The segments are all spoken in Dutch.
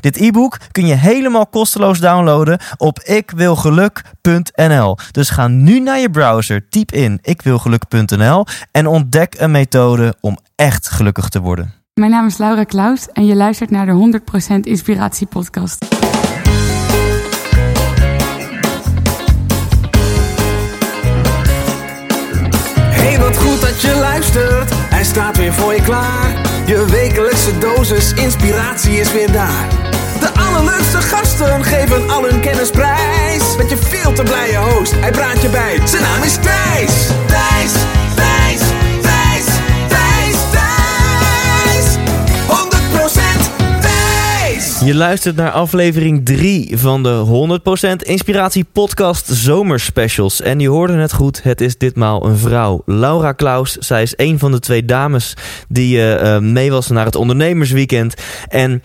Dit e-book kun je helemaal kosteloos downloaden op ikwilgeluk.nl. Dus ga nu naar je browser, typ in ikwilgeluk.nl en ontdek een methode om echt gelukkig te worden. Mijn naam is Laura Klaus en je luistert naar de 100% Inspiratie Podcast. Hey, wat goed dat je luistert. Hij staat weer voor je klaar. Je wekelijkse dosis inspiratie is weer daar. De allerleukste gasten geven al hun kennis prijs. Met je veel te blije host, hij praat je bij. Zijn naam is Thijs. Je luistert naar aflevering 3 van de 100% Inspiratie Podcast Zomerspecials. En je hoorde het goed, het is ditmaal een vrouw. Laura Klaus, zij is een van de twee dames die eh, mee was naar het ondernemersweekend. En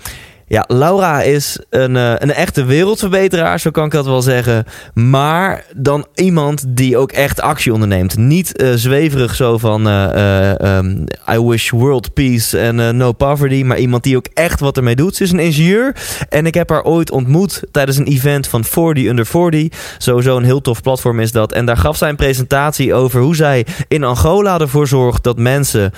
ja, Laura is een, eh, een echte wereldverbeteraar, zo kan ik dat wel zeggen. Maar dan iemand die ook echt actie onderneemt. Niet eh, zweverig zo van eh, eh, ehm, I wish world peace en no poverty. Maar iemand die ook echt wat ermee doet. Ze is een ingenieur en ik heb haar ooit ontmoet tijdens een event van 40 Under 40. Sowieso een heel tof platform is dat. En daar gaf zij een presentatie over hoe zij in Angola ervoor zorgt dat mensen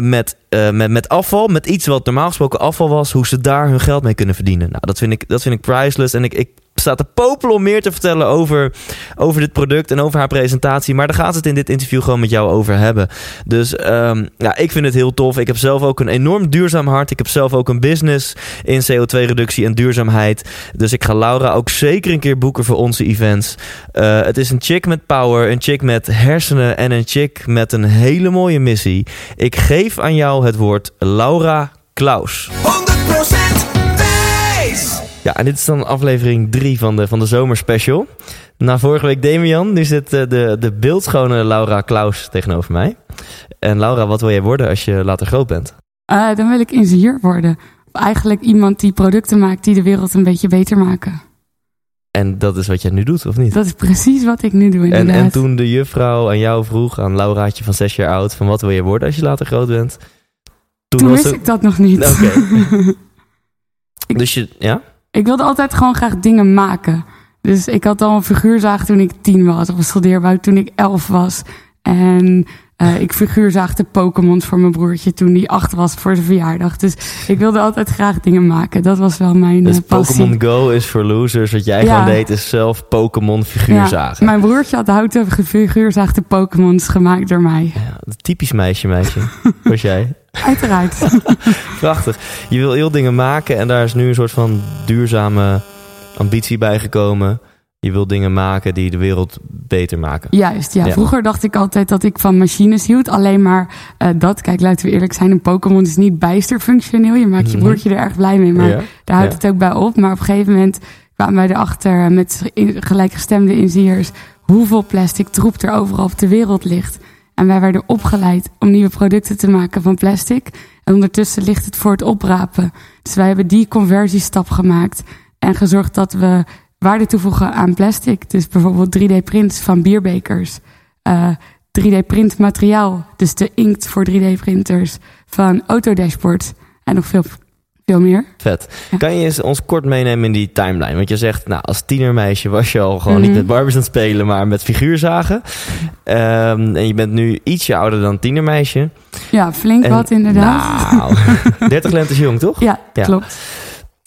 met, eh, met, met afval, met iets wat normaal gesproken afval was, hoe ze daar hun geld mee kunnen verdienen. Nou, dat vind ik, dat vind ik priceless. En ik, ik sta te popelen om meer te vertellen over, over dit product en over haar presentatie. Maar daar gaat het in dit interview gewoon met jou over hebben. Dus ehm, ja, ik vind het heel tof. Ik heb zelf ook een enorm duurzaam hart. Ik heb zelf ook een business in CO2-reductie en duurzaamheid. Dus ik ga Laura ook zeker een keer boeken voor onze events. Eh, het is een chick met power, een chick met hersenen en een chick met een hele mooie missie. Ik geef aan jou het woord Laura Klaus. 100% Thijs. Ja, en dit is dan aflevering 3 van de, van de zomerspecial. Na vorige week Damian, nu zit eh, de, de beeldschone Laura Klaus tegenover mij. En Laura, wat wil jij worden als je later groot bent? Eh, dan wil ik ingenieur worden. Eigenlijk iemand die producten maakt die de wereld een beetje beter maken. En dat is wat jij nu doet, of niet? Dat is precies wat ik nu doe En, inderdaad. en toen de juffrouw aan jou vroeg, aan Lauraatje van 6 jaar oud, van wat wil je worden als je later groot bent? Toen was wist het- ik dat nog niet. Oké. Dus je, ja? Ik wilde altijd gewoon graag dingen maken. Dus ik had al een figuurzaag toen ik tien was. Of een schildeerbouw toen ik elf was. En eh, ik figuurzaagde Pokémons voor mijn broertje toen hij acht was voor zijn verjaardag. Dus ik wilde altijd graag dingen maken. Dat was wel mijn Dus eh, passie. Pokémon Go is voor losers. Wat jij Ja. gewoon deed, is zelf Pokémon figuur Ja, mijn broertje had houten figuurzaagde Pokémons gemaakt door mij. Ja, typisch meisje, meisje. Was jij? Uiteraard. Prachtig. Je wil heel dingen maken en daar is nu een soort van duurzame ambitie bij gekomen. Je wil dingen maken die de wereld beter maken. Juist, ja. Ja. Vroeger dacht ik altijd dat ik van machines hield. Alleen maar eh, dat, kijk, laten we eerlijk zijn, een Pokémon is niet bijster functioneel. Je maakt je Mhm. broertje er erg blij mee, maar Ja. daar houdt Ja. het ook bij op. Maar op een gegeven moment kwamen wij erachter eh, met gelijkgestemde ingenieurs hoeveel plastic troep er overal op de wereld ligt. En wij werden opgeleid om nieuwe producten te maken van plastic. En ondertussen ligt het voor het oprapen. Dus wij hebben die conversiestap gemaakt en gezorgd dat we waarde toevoegen aan plastic. Dus bijvoorbeeld 3D-prints van bierbekers. eh 3D-print materiaal, dus de inkt voor 3D-printers van autodashboards en nog veel, veel meer. Vet. Ja. Kan je eens ons kort meenemen in die timeline? Want je zegt, nou, als tienermeisje was je al gewoon Mhm. niet met Barbies aan het spelen, maar met figuurzagen. Ehm, en je bent nu ietsje ouder dan tienermeisje. Ja, flink En- wat inderdaad. Nou, 30 lentes jong, toch? ja, Ja. klopt.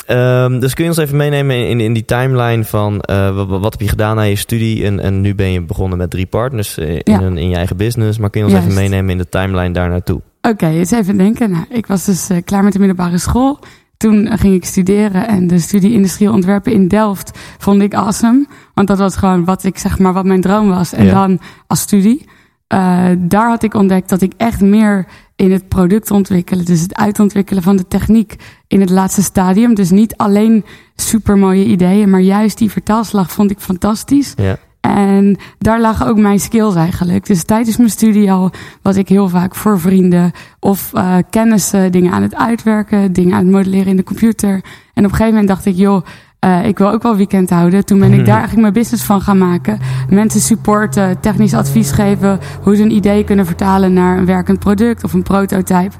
Ehm, dus kun je ons even meenemen in, in die timeline van eh, wat, wat heb je gedaan na je studie? En, en nu ben je begonnen met drie partners eh, in, Ja. in je eigen business. Maar kun je ons even meenemen in de timeline daar naartoe? Oké, eens even denken. Nou, ik was dus eh, klaar met de middelbare school. Toen ging ik studeren en de studie industrieel ontwerpen in Delft vond ik awesome. Want dat was gewoon wat ik zeg maar wat mijn droom was. En Ja. dan als studie. eh, daar had ik ontdekt dat ik echt meer in het product ontwikkelen, dus het uitontwikkelen van de techniek in het laatste stadium. Dus niet alleen super mooie ideeën, maar juist die vertaalslag vond ik fantastisch. Ja. En daar lagen ook mijn skills eigenlijk. Dus tijdens mijn studie al was ik heel vaak voor vrienden of uh, kennissen dingen aan het uitwerken, dingen aan het modelleren in de computer. En op een gegeven moment dacht ik, joh, uh, ik wil ook wel weekend houden. Toen ben ik daar eigenlijk mijn business van gaan maken. Mensen supporten, technisch advies geven, hoe ze een idee kunnen vertalen naar een werkend product of een prototype.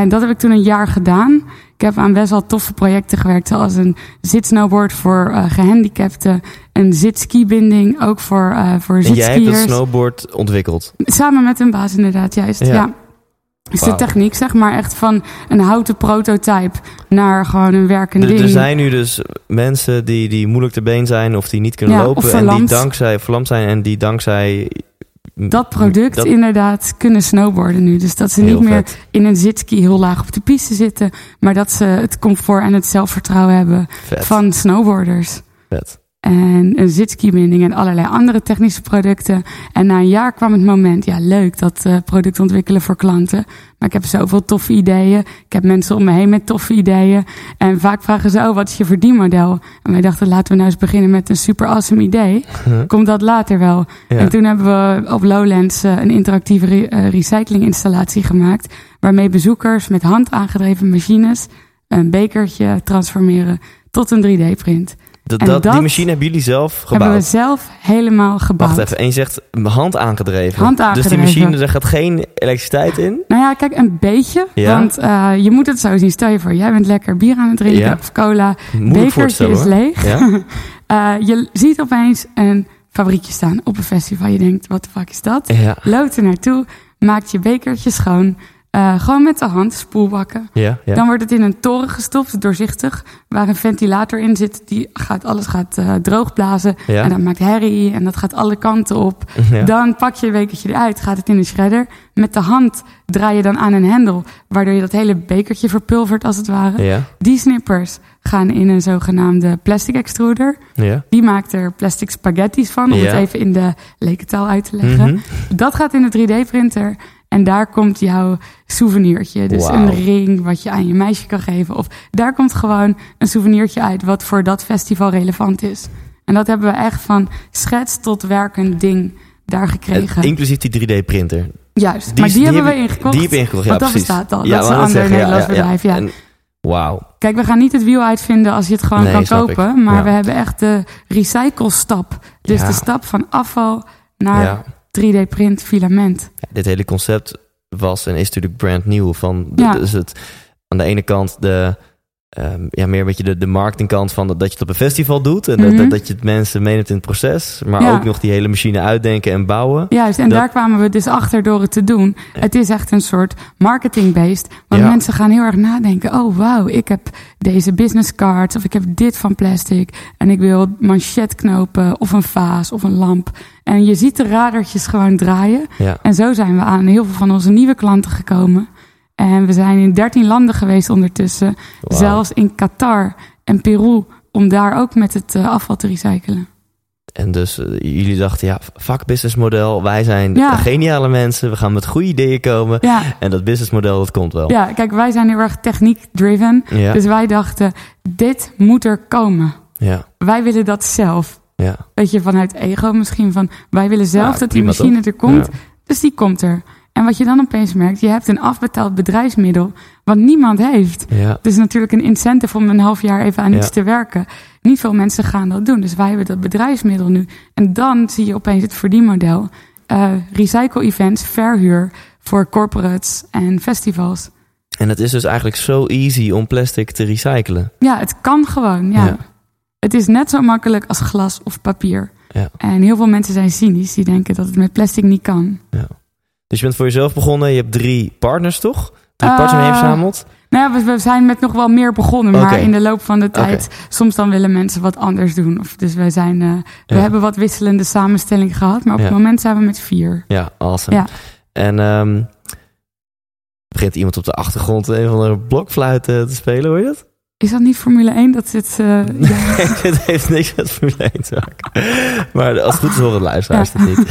En dat heb ik toen een jaar gedaan. Ik heb aan best wel toffe projecten gewerkt, zoals een zitsnowboard voor uh, gehandicapten, een zitskibinding ook voor, uh, voor En jij hebt het snowboard ontwikkeld. Samen met een baas inderdaad, juist. Ja. Ja. Dus Wauw. de techniek, zeg maar, echt van een houten prototype naar gewoon een werkend Er, ding. er zijn nu dus mensen die, die moeilijk te been zijn of die niet kunnen Ja, lopen. En die dankzij verlamd zijn en die dankzij. Dat product dat- inderdaad kunnen snowboarden nu. Dus dat ze Heel niet meer vet. in een zitski heel laag op de piste zitten, maar dat ze het comfort en het zelfvertrouwen hebben Vet. van snowboarders. vet. En een zitskibinding en allerlei andere technische producten. En na een jaar kwam het moment, ja leuk, dat eh, product ontwikkelen voor klanten. Maar ik heb zoveel toffe ideeën. Ik heb mensen om me heen met toffe ideeën. En vaak vragen ze, oh, wat is je verdienmodel? En wij dachten, laten we nou eens beginnen met een super awesome idee. Komt dat later wel. Ja. En toen hebben we op Lowlands eh, een interactieve re- eh, recyclinginstallatie gemaakt. Waarmee bezoekers met hand aangedreven machines een bekertje transformeren tot een 3D-print. Dat, die machine hebben jullie zelf Hebben we gebouwd. zelf helemaal gebouwd. Wacht even, en je zegt hand aangedreven. Hand Dus die aangedreven. machine, er gaat geen elektriciteit in? Nou ja, kijk, een beetje. Ja. Want eh, je moet het zo zien. Stel je voor, jij bent lekker bier aan het drinken Ja. of cola. Bekertje is leeg. Ja? Eh, je ziet opeens een fabriekje staan op een festival. Je denkt, wat de fuck is dat? Loopt er naartoe, maakt je bekertje schoon. Eh, gewoon met de hand, spoelbakken. Ja, ja. Dan wordt het in een toren gestopt, doorzichtig, waar een ventilator in zit. Die gaat, alles gaat eh droogblazen. Ja. En dat maakt herrie en dat gaat alle kanten op. Ja. Dan pak je een bekertje eruit, gaat het in de shredder. Met de hand draai je dan aan een hendel, waardoor je dat hele bekertje verpulvert als het ware. Ja, Die snippers gaan in een zogenaamde plastic extruder. ja. Die maakt er plastic spaghetti's van, om het even in de lekentaal uit te leggen. Mhm. Dat gaat in de 3D-printer. En daar komt jouw souvenirtje. Dus een ring wat je aan je meisje kan geven. Of daar komt gewoon een souvenirtje uit wat voor dat festival relevant is. En dat hebben we echt van schets tot werkend ding daar gekregen. En Inclusief die 3D-printer. Juist, maar die, hebben we ingekocht. Die heb je ingekocht, ja want dat bestaat al. Ja, dat is een ander zeggen, Nederlands bedrijf. Ja. En- Wauw. Kijk, we gaan niet het wiel uitvinden als je het gewoon Nee, kan ik. kopen. Maar Ja. we hebben echt de recycle-stap. Dus Ja. de stap van afval naar Ja. 3D-print filament. Ja, dit hele concept was en is natuurlijk brand nieuw. Van Ja. dus het, aan de ene kant de, ehm, ja, meer een beetje de, de marketingkant van dat, dat je het op een festival doet. En dat, Mhm. dat, dat je het mensen meeneemt in het proces. Maar Ja. ook nog die hele machine uitdenken en bouwen. Juist, en Dat- daar kwamen we dus achter door het te doen. Ja. Het is echt een soort marketing-based. Want Ja. mensen gaan heel erg nadenken. Oh, wauw, ik heb deze business cards. Of ik heb dit van plastic. En ik wil manchetknopen. Of een vaas. Of een lamp. En je ziet de radertjes gewoon draaien. Ja. En zo zijn we aan heel veel van onze nieuwe klanten gekomen. En we zijn in 13 landen geweest ondertussen. Zelfs in Qatar en Peru. Om daar ook met het eh, afval te recyclen. En dus eh, jullie dachten, ja, fuck businessmodel. Wij zijn Ja. geniale mensen. We gaan met goede ideeën komen. Ja, En dat businessmodel, dat komt wel. ja kijk, wij zijn heel erg techniek-driven. Ja. Dus wij dachten, dit moet er komen. ja. Wij willen dat zelf. ja. Weet je, vanuit ego misschien van... wij willen zelf dat die machine er komt. Ja. Dus die komt er. En wat je dan opeens merkt... je hebt een afbetaald bedrijfsmiddel... wat niemand heeft. Ja. Dus natuurlijk een incentive om een half jaar even aan Ja. iets te werken. Niet veel mensen gaan dat doen. Dus wij hebben dat bedrijfsmiddel nu. En dan zie je opeens het verdienmodel. Eh recycle-events, verhuur voor corporates en festivals. En het is dus eigenlijk zo easy om plastic te recyclen. Ja, het kan gewoon. Ja. Ja. Het is net zo makkelijk als glas of papier. Ja. En heel veel mensen zijn cynisch. Die denken dat het met plastic niet kan. Dus je bent voor jezelf begonnen. Je hebt drie partners, toch? Drie Eh, partners mee verzameld. Nou ja, we, we zijn met nog wel meer begonnen. Maar in de loop van de tijd... soms dan willen mensen wat anders doen. Of, dus wij zijn... eh, we Ja. hebben wat wisselende samenstellingen gehad. Maar op Ja. het moment zijn we met vier. Ja, awesome. Ja. En ehm, begint iemand op de achtergrond een van de blokfluit eh, te spelen, hoor je dat? Is dat niet Formule 1? Dat zit... eh, ja. Het heeft niks met Formule 1 te maken. Maar als het goed is horen luisteraars het niet.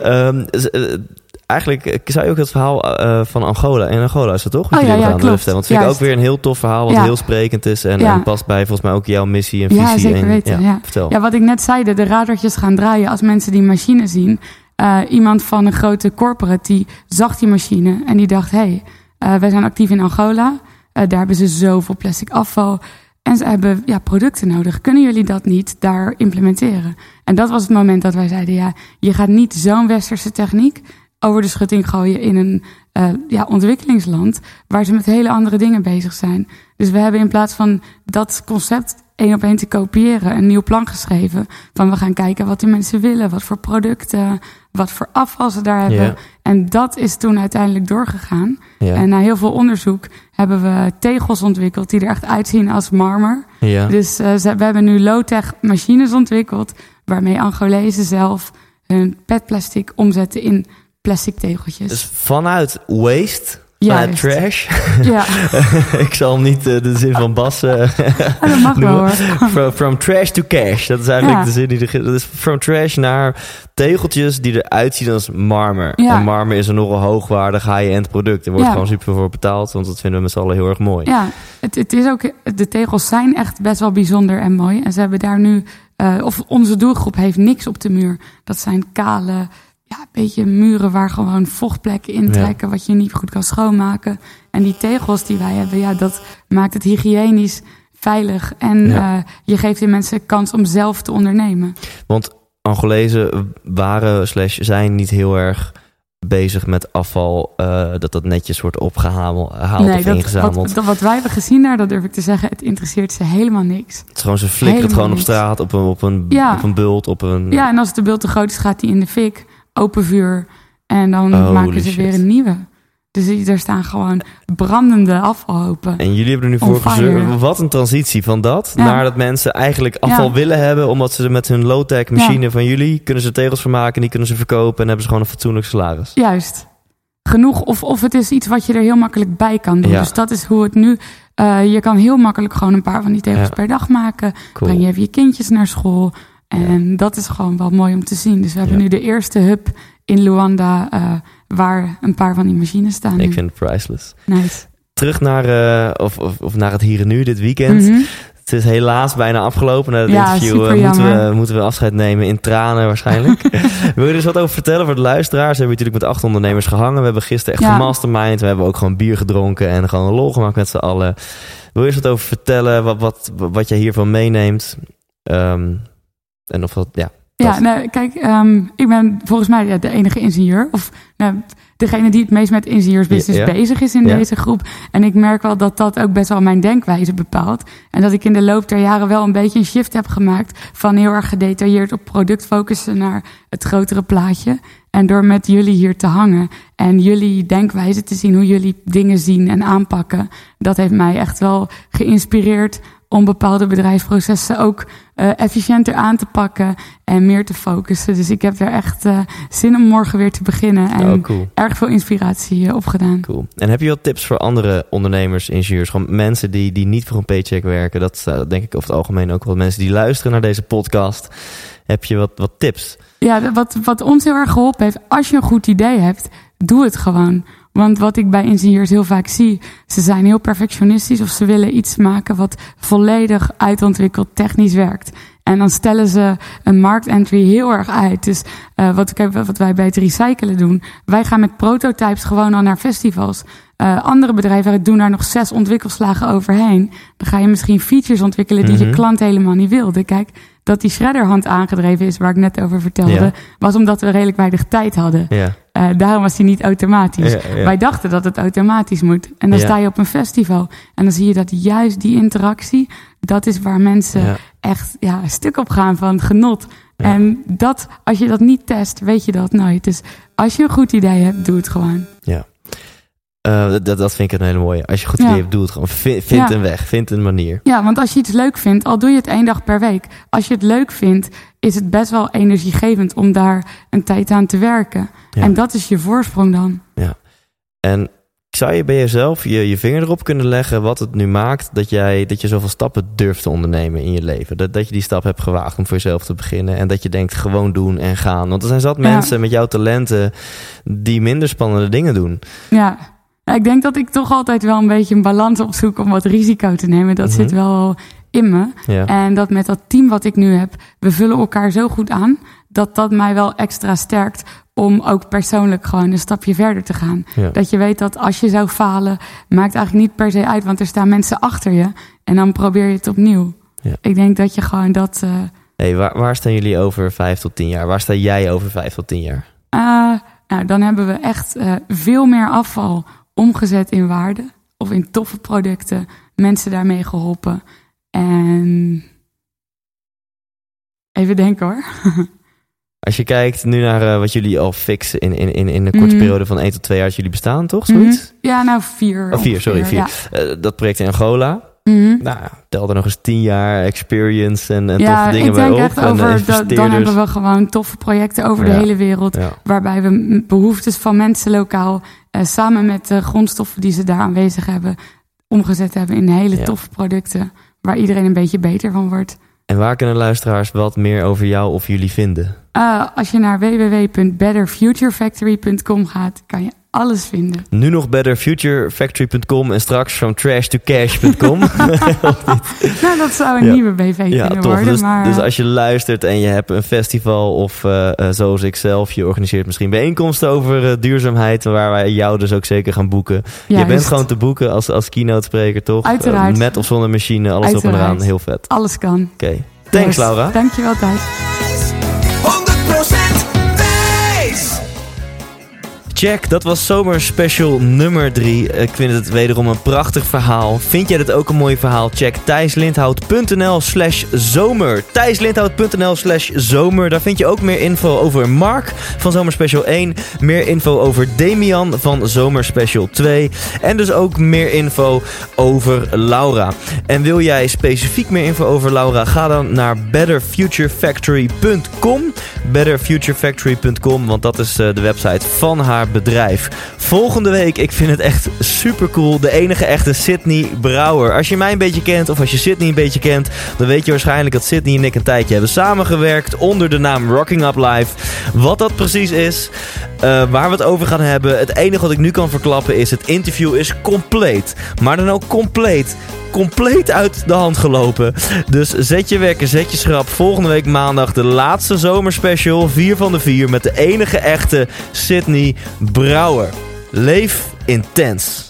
Eh, eigenlijk eh, zou je ook het verhaal eh, van Angola. In Angola is het toch? Wat Oh, ja, jullie ja, de Want vind ik ook weer een heel tof verhaal. Wat Ja. heel sprekend is. En, Ja. en past bij volgens mij ook jouw missie en visie. Ja, zeker en, weten, ja. Vertel. Ja, wat ik net zei, de radartjes gaan draaien als mensen die machine zien. Eh, iemand van een grote corporate die zag die machine en die dacht: hé, hey, eh, wij zijn actief in Angola. Eh, daar hebben ze zoveel plastic afval. En ze hebben ja, producten nodig. Kunnen jullie dat niet daar implementeren? En dat was het moment dat wij zeiden: ja, je gaat niet zo'n westerse techniek over de schutting gooien in een eh, ja, ontwikkelingsland waar ze met hele andere dingen bezig zijn. Dus we hebben in plaats van dat concept één op één te kopiëren, een nieuw plan geschreven. Van we gaan kijken wat de mensen willen, wat voor producten, wat voor afval ze daar hebben. En dat is toen uiteindelijk doorgegaan. En na heel veel onderzoek hebben we tegels ontwikkeld die er echt uitzien als marmer. Dus eh, we hebben nu low-tech machines ontwikkeld waarmee Angolezen zelf hun petplastic omzetten in plastic tegeltjes. Dus vanuit waste, Juist. trash. Ja, ik zal hem niet eh, de zin van Bas... eh, Oh, dat mag wel hoor. from, from trash to cash. Dat is eigenlijk Ja. de zin die er... Dat is from trash naar tegeltjes die eruit zien als marmer. Ja. En marmer is een nogal hoogwaardig high-end product. Er wordt gewoon super voor betaald, want dat vinden we met z'n allen heel erg mooi. Ja, het, het is ook, de tegels zijn echt best wel bijzonder en mooi. En ze hebben daar nu, eh, of onze doelgroep heeft niks op de muur. Dat zijn kale, ja, beetje muren waar gewoon vochtplekken intrekken, wat je niet goed kan schoonmaken. En die tegels die wij hebben, ja, dat maakt het hygiënisch, veilig. En Ja. eh, je geeft de mensen kans om zelf te ondernemen. Want Angolezen waren slash zijn niet heel erg bezig met afval... eh, dat dat netjes wordt opgehaald of dat, ingezameld. wat, wat wij hebben gezien daar, dat durf ik te zeggen, het interesseert ze helemaal niks. Het is gewoon, ze flikkeren het gewoon op straat, op een, op een, Ja. op een bult, op een... Ja, en als de beeld te groot is, gaat die in de fik, open vuur. En dan maken ze shit. weer een nieuwe. Dus er staan gewoon brandende afvalhopen. En jullie hebben er nu voor gezorgd. Wat een transitie van dat Ja. naar dat mensen eigenlijk afval Ja. willen hebben. Omdat ze er met hun low-tech machine van jullie kunnen ze tegels van maken. En die kunnen ze verkopen en hebben ze gewoon een fatsoenlijk salaris. Juist. Genoeg. Of, of het is iets wat je er heel makkelijk bij kan doen. Dus dat is hoe het nu... eh, je kan heel makkelijk gewoon een paar van die tegels per dag maken. Cool. Breng je even je kindjes naar school. En dat is gewoon wel mooi om te zien. Dus we hebben Ja. nu de eerste hub in Luanda... eh, waar een paar van die machines staan. Ik vind het priceless. Nice. Terug naar, eh, of, of, of naar het hier en nu dit weekend. Mhm. Het is helaas bijna afgelopen. Na het Ja, interview super eh, moeten, we, moeten we afscheid nemen in tranen waarschijnlijk. Wil je er eens wat over vertellen voor de luisteraars? We hebben natuurlijk met acht ondernemers gehangen. We hebben gisteren echt Ja. gemastermind. We hebben ook gewoon bier gedronken en gewoon een lol gemaakt met z'n allen. Wil je eens wat over vertellen? Wat, wat, wat jij hiervan meeneemt? Ehm, en of dat, ja. Ja, nou, kijk, ehm, ik ben volgens mij ja, de enige ingenieur. Of nou, degene die het meest met ingenieursbusiness Ja, ja. bezig is in deze groep. En ik merk wel dat dat ook best wel mijn denkwijze bepaalt. En dat ik in de loop der jaren wel een beetje een shift heb gemaakt. Van heel erg gedetailleerd op product focussen naar het grotere plaatje. En door met jullie hier te hangen en jullie denkwijze te zien, hoe jullie dingen zien en aanpakken. Dat heeft mij echt wel geïnspireerd om bepaalde bedrijfsprocessen ook eh, efficiënter aan te pakken en meer te focussen. Dus ik heb er echt eh, zin om morgen weer te beginnen en Oh, cool. erg veel inspiratie eh, opgedaan. Cool. En heb je wat tips voor andere ondernemers, ingenieurs? Gewoon mensen die, die niet voor een paycheck werken. Dat uh, denk ik over het algemeen ook wel. Mensen die luisteren naar deze podcast. Heb je wat, wat tips? Ja, wat, wat ons heel erg geholpen heeft, als je een goed idee hebt, doe het gewoon. Want wat ik bij ingenieurs heel vaak zie, ze zijn heel perfectionistisch of ze willen iets maken wat volledig uitontwikkeld technisch werkt. En dan stellen ze een marktentry heel erg uit. Dus uh, wat, ik, wat wij bij het recyclen doen, wij gaan met prototypes gewoon al naar festivals. Uh, andere bedrijven doen daar nog zes ontwikkelslagen overheen. Dan ga je misschien features ontwikkelen die mm -hmm. je klant helemaal niet wilde. Kijk, dat die shredderhand aangedreven is, waar ik net over vertelde, ja. was omdat we redelijk weinig tijd hadden. Ja. Uh, daarom was die niet automatisch. Ja. Wij dachten dat het automatisch moet. En dan sta je op een festival en dan zie je dat juist die interactie, dat is waar mensen echt ja, stuk op gaan van genot. En dat, als je dat niet test, weet je dat nooit. Dus als je een goed idee hebt, doe het gewoon. Ja. Uh, dat, dat vind ik een hele mooie. Als je goed idee hebt, doe het gewoon. Vind, vind ja. een weg, vind een manier. Ja, want als je iets leuk vindt, al doe je het één dag per week. Als je het leuk vindt, is het best wel energiegevend om daar een tijd aan te werken. Ja. En dat is je voorsprong dan. Ja. En zou je bij jezelf je, je vinger erop kunnen leggen wat het nu maakt dat, jij, dat je zoveel stappen durft te ondernemen in je leven? Dat, dat je die stap hebt gewaagd om voor jezelf te beginnen en dat je denkt gewoon doen en gaan. Want er zijn zat mensen met jouw talenten die minder spannende dingen doen. Ja. Ja, ik denk dat ik toch altijd wel een beetje een balans opzoek om wat risico te nemen. Dat Mhm. zit wel in me. Ja. En dat met dat team wat ik nu heb, we vullen elkaar zo goed aan, dat dat mij wel extra sterkt om ook persoonlijk gewoon een stapje verder te gaan. Ja. Dat je weet dat als je zou falen, maakt eigenlijk niet per se uit, want er staan mensen achter je en dan probeer je het opnieuw. Ja. Ik denk dat je gewoon dat. eh, Hey, waar, waar staan jullie over vijf tot tien jaar? Waar sta jij over vijf tot tien jaar? eh, nou, dan hebben we echt eh, veel meer afval omgezet in waarde of in toffe producten, mensen daarmee geholpen. En even denken hoor. Als je kijkt nu naar eh, wat jullie al fixen in, in, in, in een korte Mhm. periode van 1 tot 2 jaar dat jullie bestaan, toch? Zoiets? Mhm. Ja, nou vier. Oh, vier, sorry, vier. Ja. Eh, dat project in Angola. Mhm. Nou, tel er nog eens 10 jaar experience en, en ja, toffe dingen bij op. echt en, eh, over, dat, dan hebben we gewoon toffe projecten over de hele wereld. Ja. Waarbij we behoeftes van mensen lokaal, eh, samen met de grondstoffen die ze daar aanwezig hebben, omgezet hebben in hele toffe producten. Waar iedereen een beetje beter van wordt. En waar kunnen luisteraars wat meer over jou of jullie vinden? Eh, als je naar www.betterfuturefactory.com gaat, kan je alles vinden. Nu nog betterfuturefactory.com en straks from trash to cash.com. Nou, dat zou een Ja. nieuwe BV ja, kunnen worden. Dus, maar, dus als je luistert en je hebt een festival of eh, eh, zoals ik zelf, je organiseert misschien bijeenkomsten over eh, duurzaamheid, waar wij jou dus ook zeker gaan boeken. Je juist, bent gewoon te boeken als, als keynote spreker, toch? Uiteraard. Eh, met of zonder machine, alles op en eraan. Heel vet. Alles kan. Oké. Thanks, Yes. Laura. Dankjewel, Thijs. Check, dat was zomerspecial nummer 3. Ik vind het wederom een prachtig verhaal. Vind jij dit ook een mooi verhaal? Check thijslindhout.nl slash zomer. thijslindhout.nl slash zomer. Daar vind je ook meer info over Mark van Zomerspecial 1. Meer info over Damian van Zomerspecial 2. En dus ook meer info over Laura. En wil jij specifiek meer info over Laura? Ga dan naar betterfuturefactory.com. Betterfuturefactory.com, want dat is eh, de website van haar bedrijf. Volgende week, ik vind het echt super cool, de enige echte Sydney Brouwer. Als je mij een beetje kent of als je Sydney een beetje kent, dan weet je waarschijnlijk dat Sydney en ik een tijdje hebben samengewerkt onder de naam Rocking Up Live. Wat dat precies is, eh, waar we het over gaan hebben, het enige wat ik nu kan verklappen is het interview is compleet. Maar dan ook compleet compleet uit de hand gelopen. Dus zet je wekker, zet je schrap. Volgende week maandag de laatste zomerspecial. 4 van de 4 met de enige echte Sydney Brouwer. Leef intens.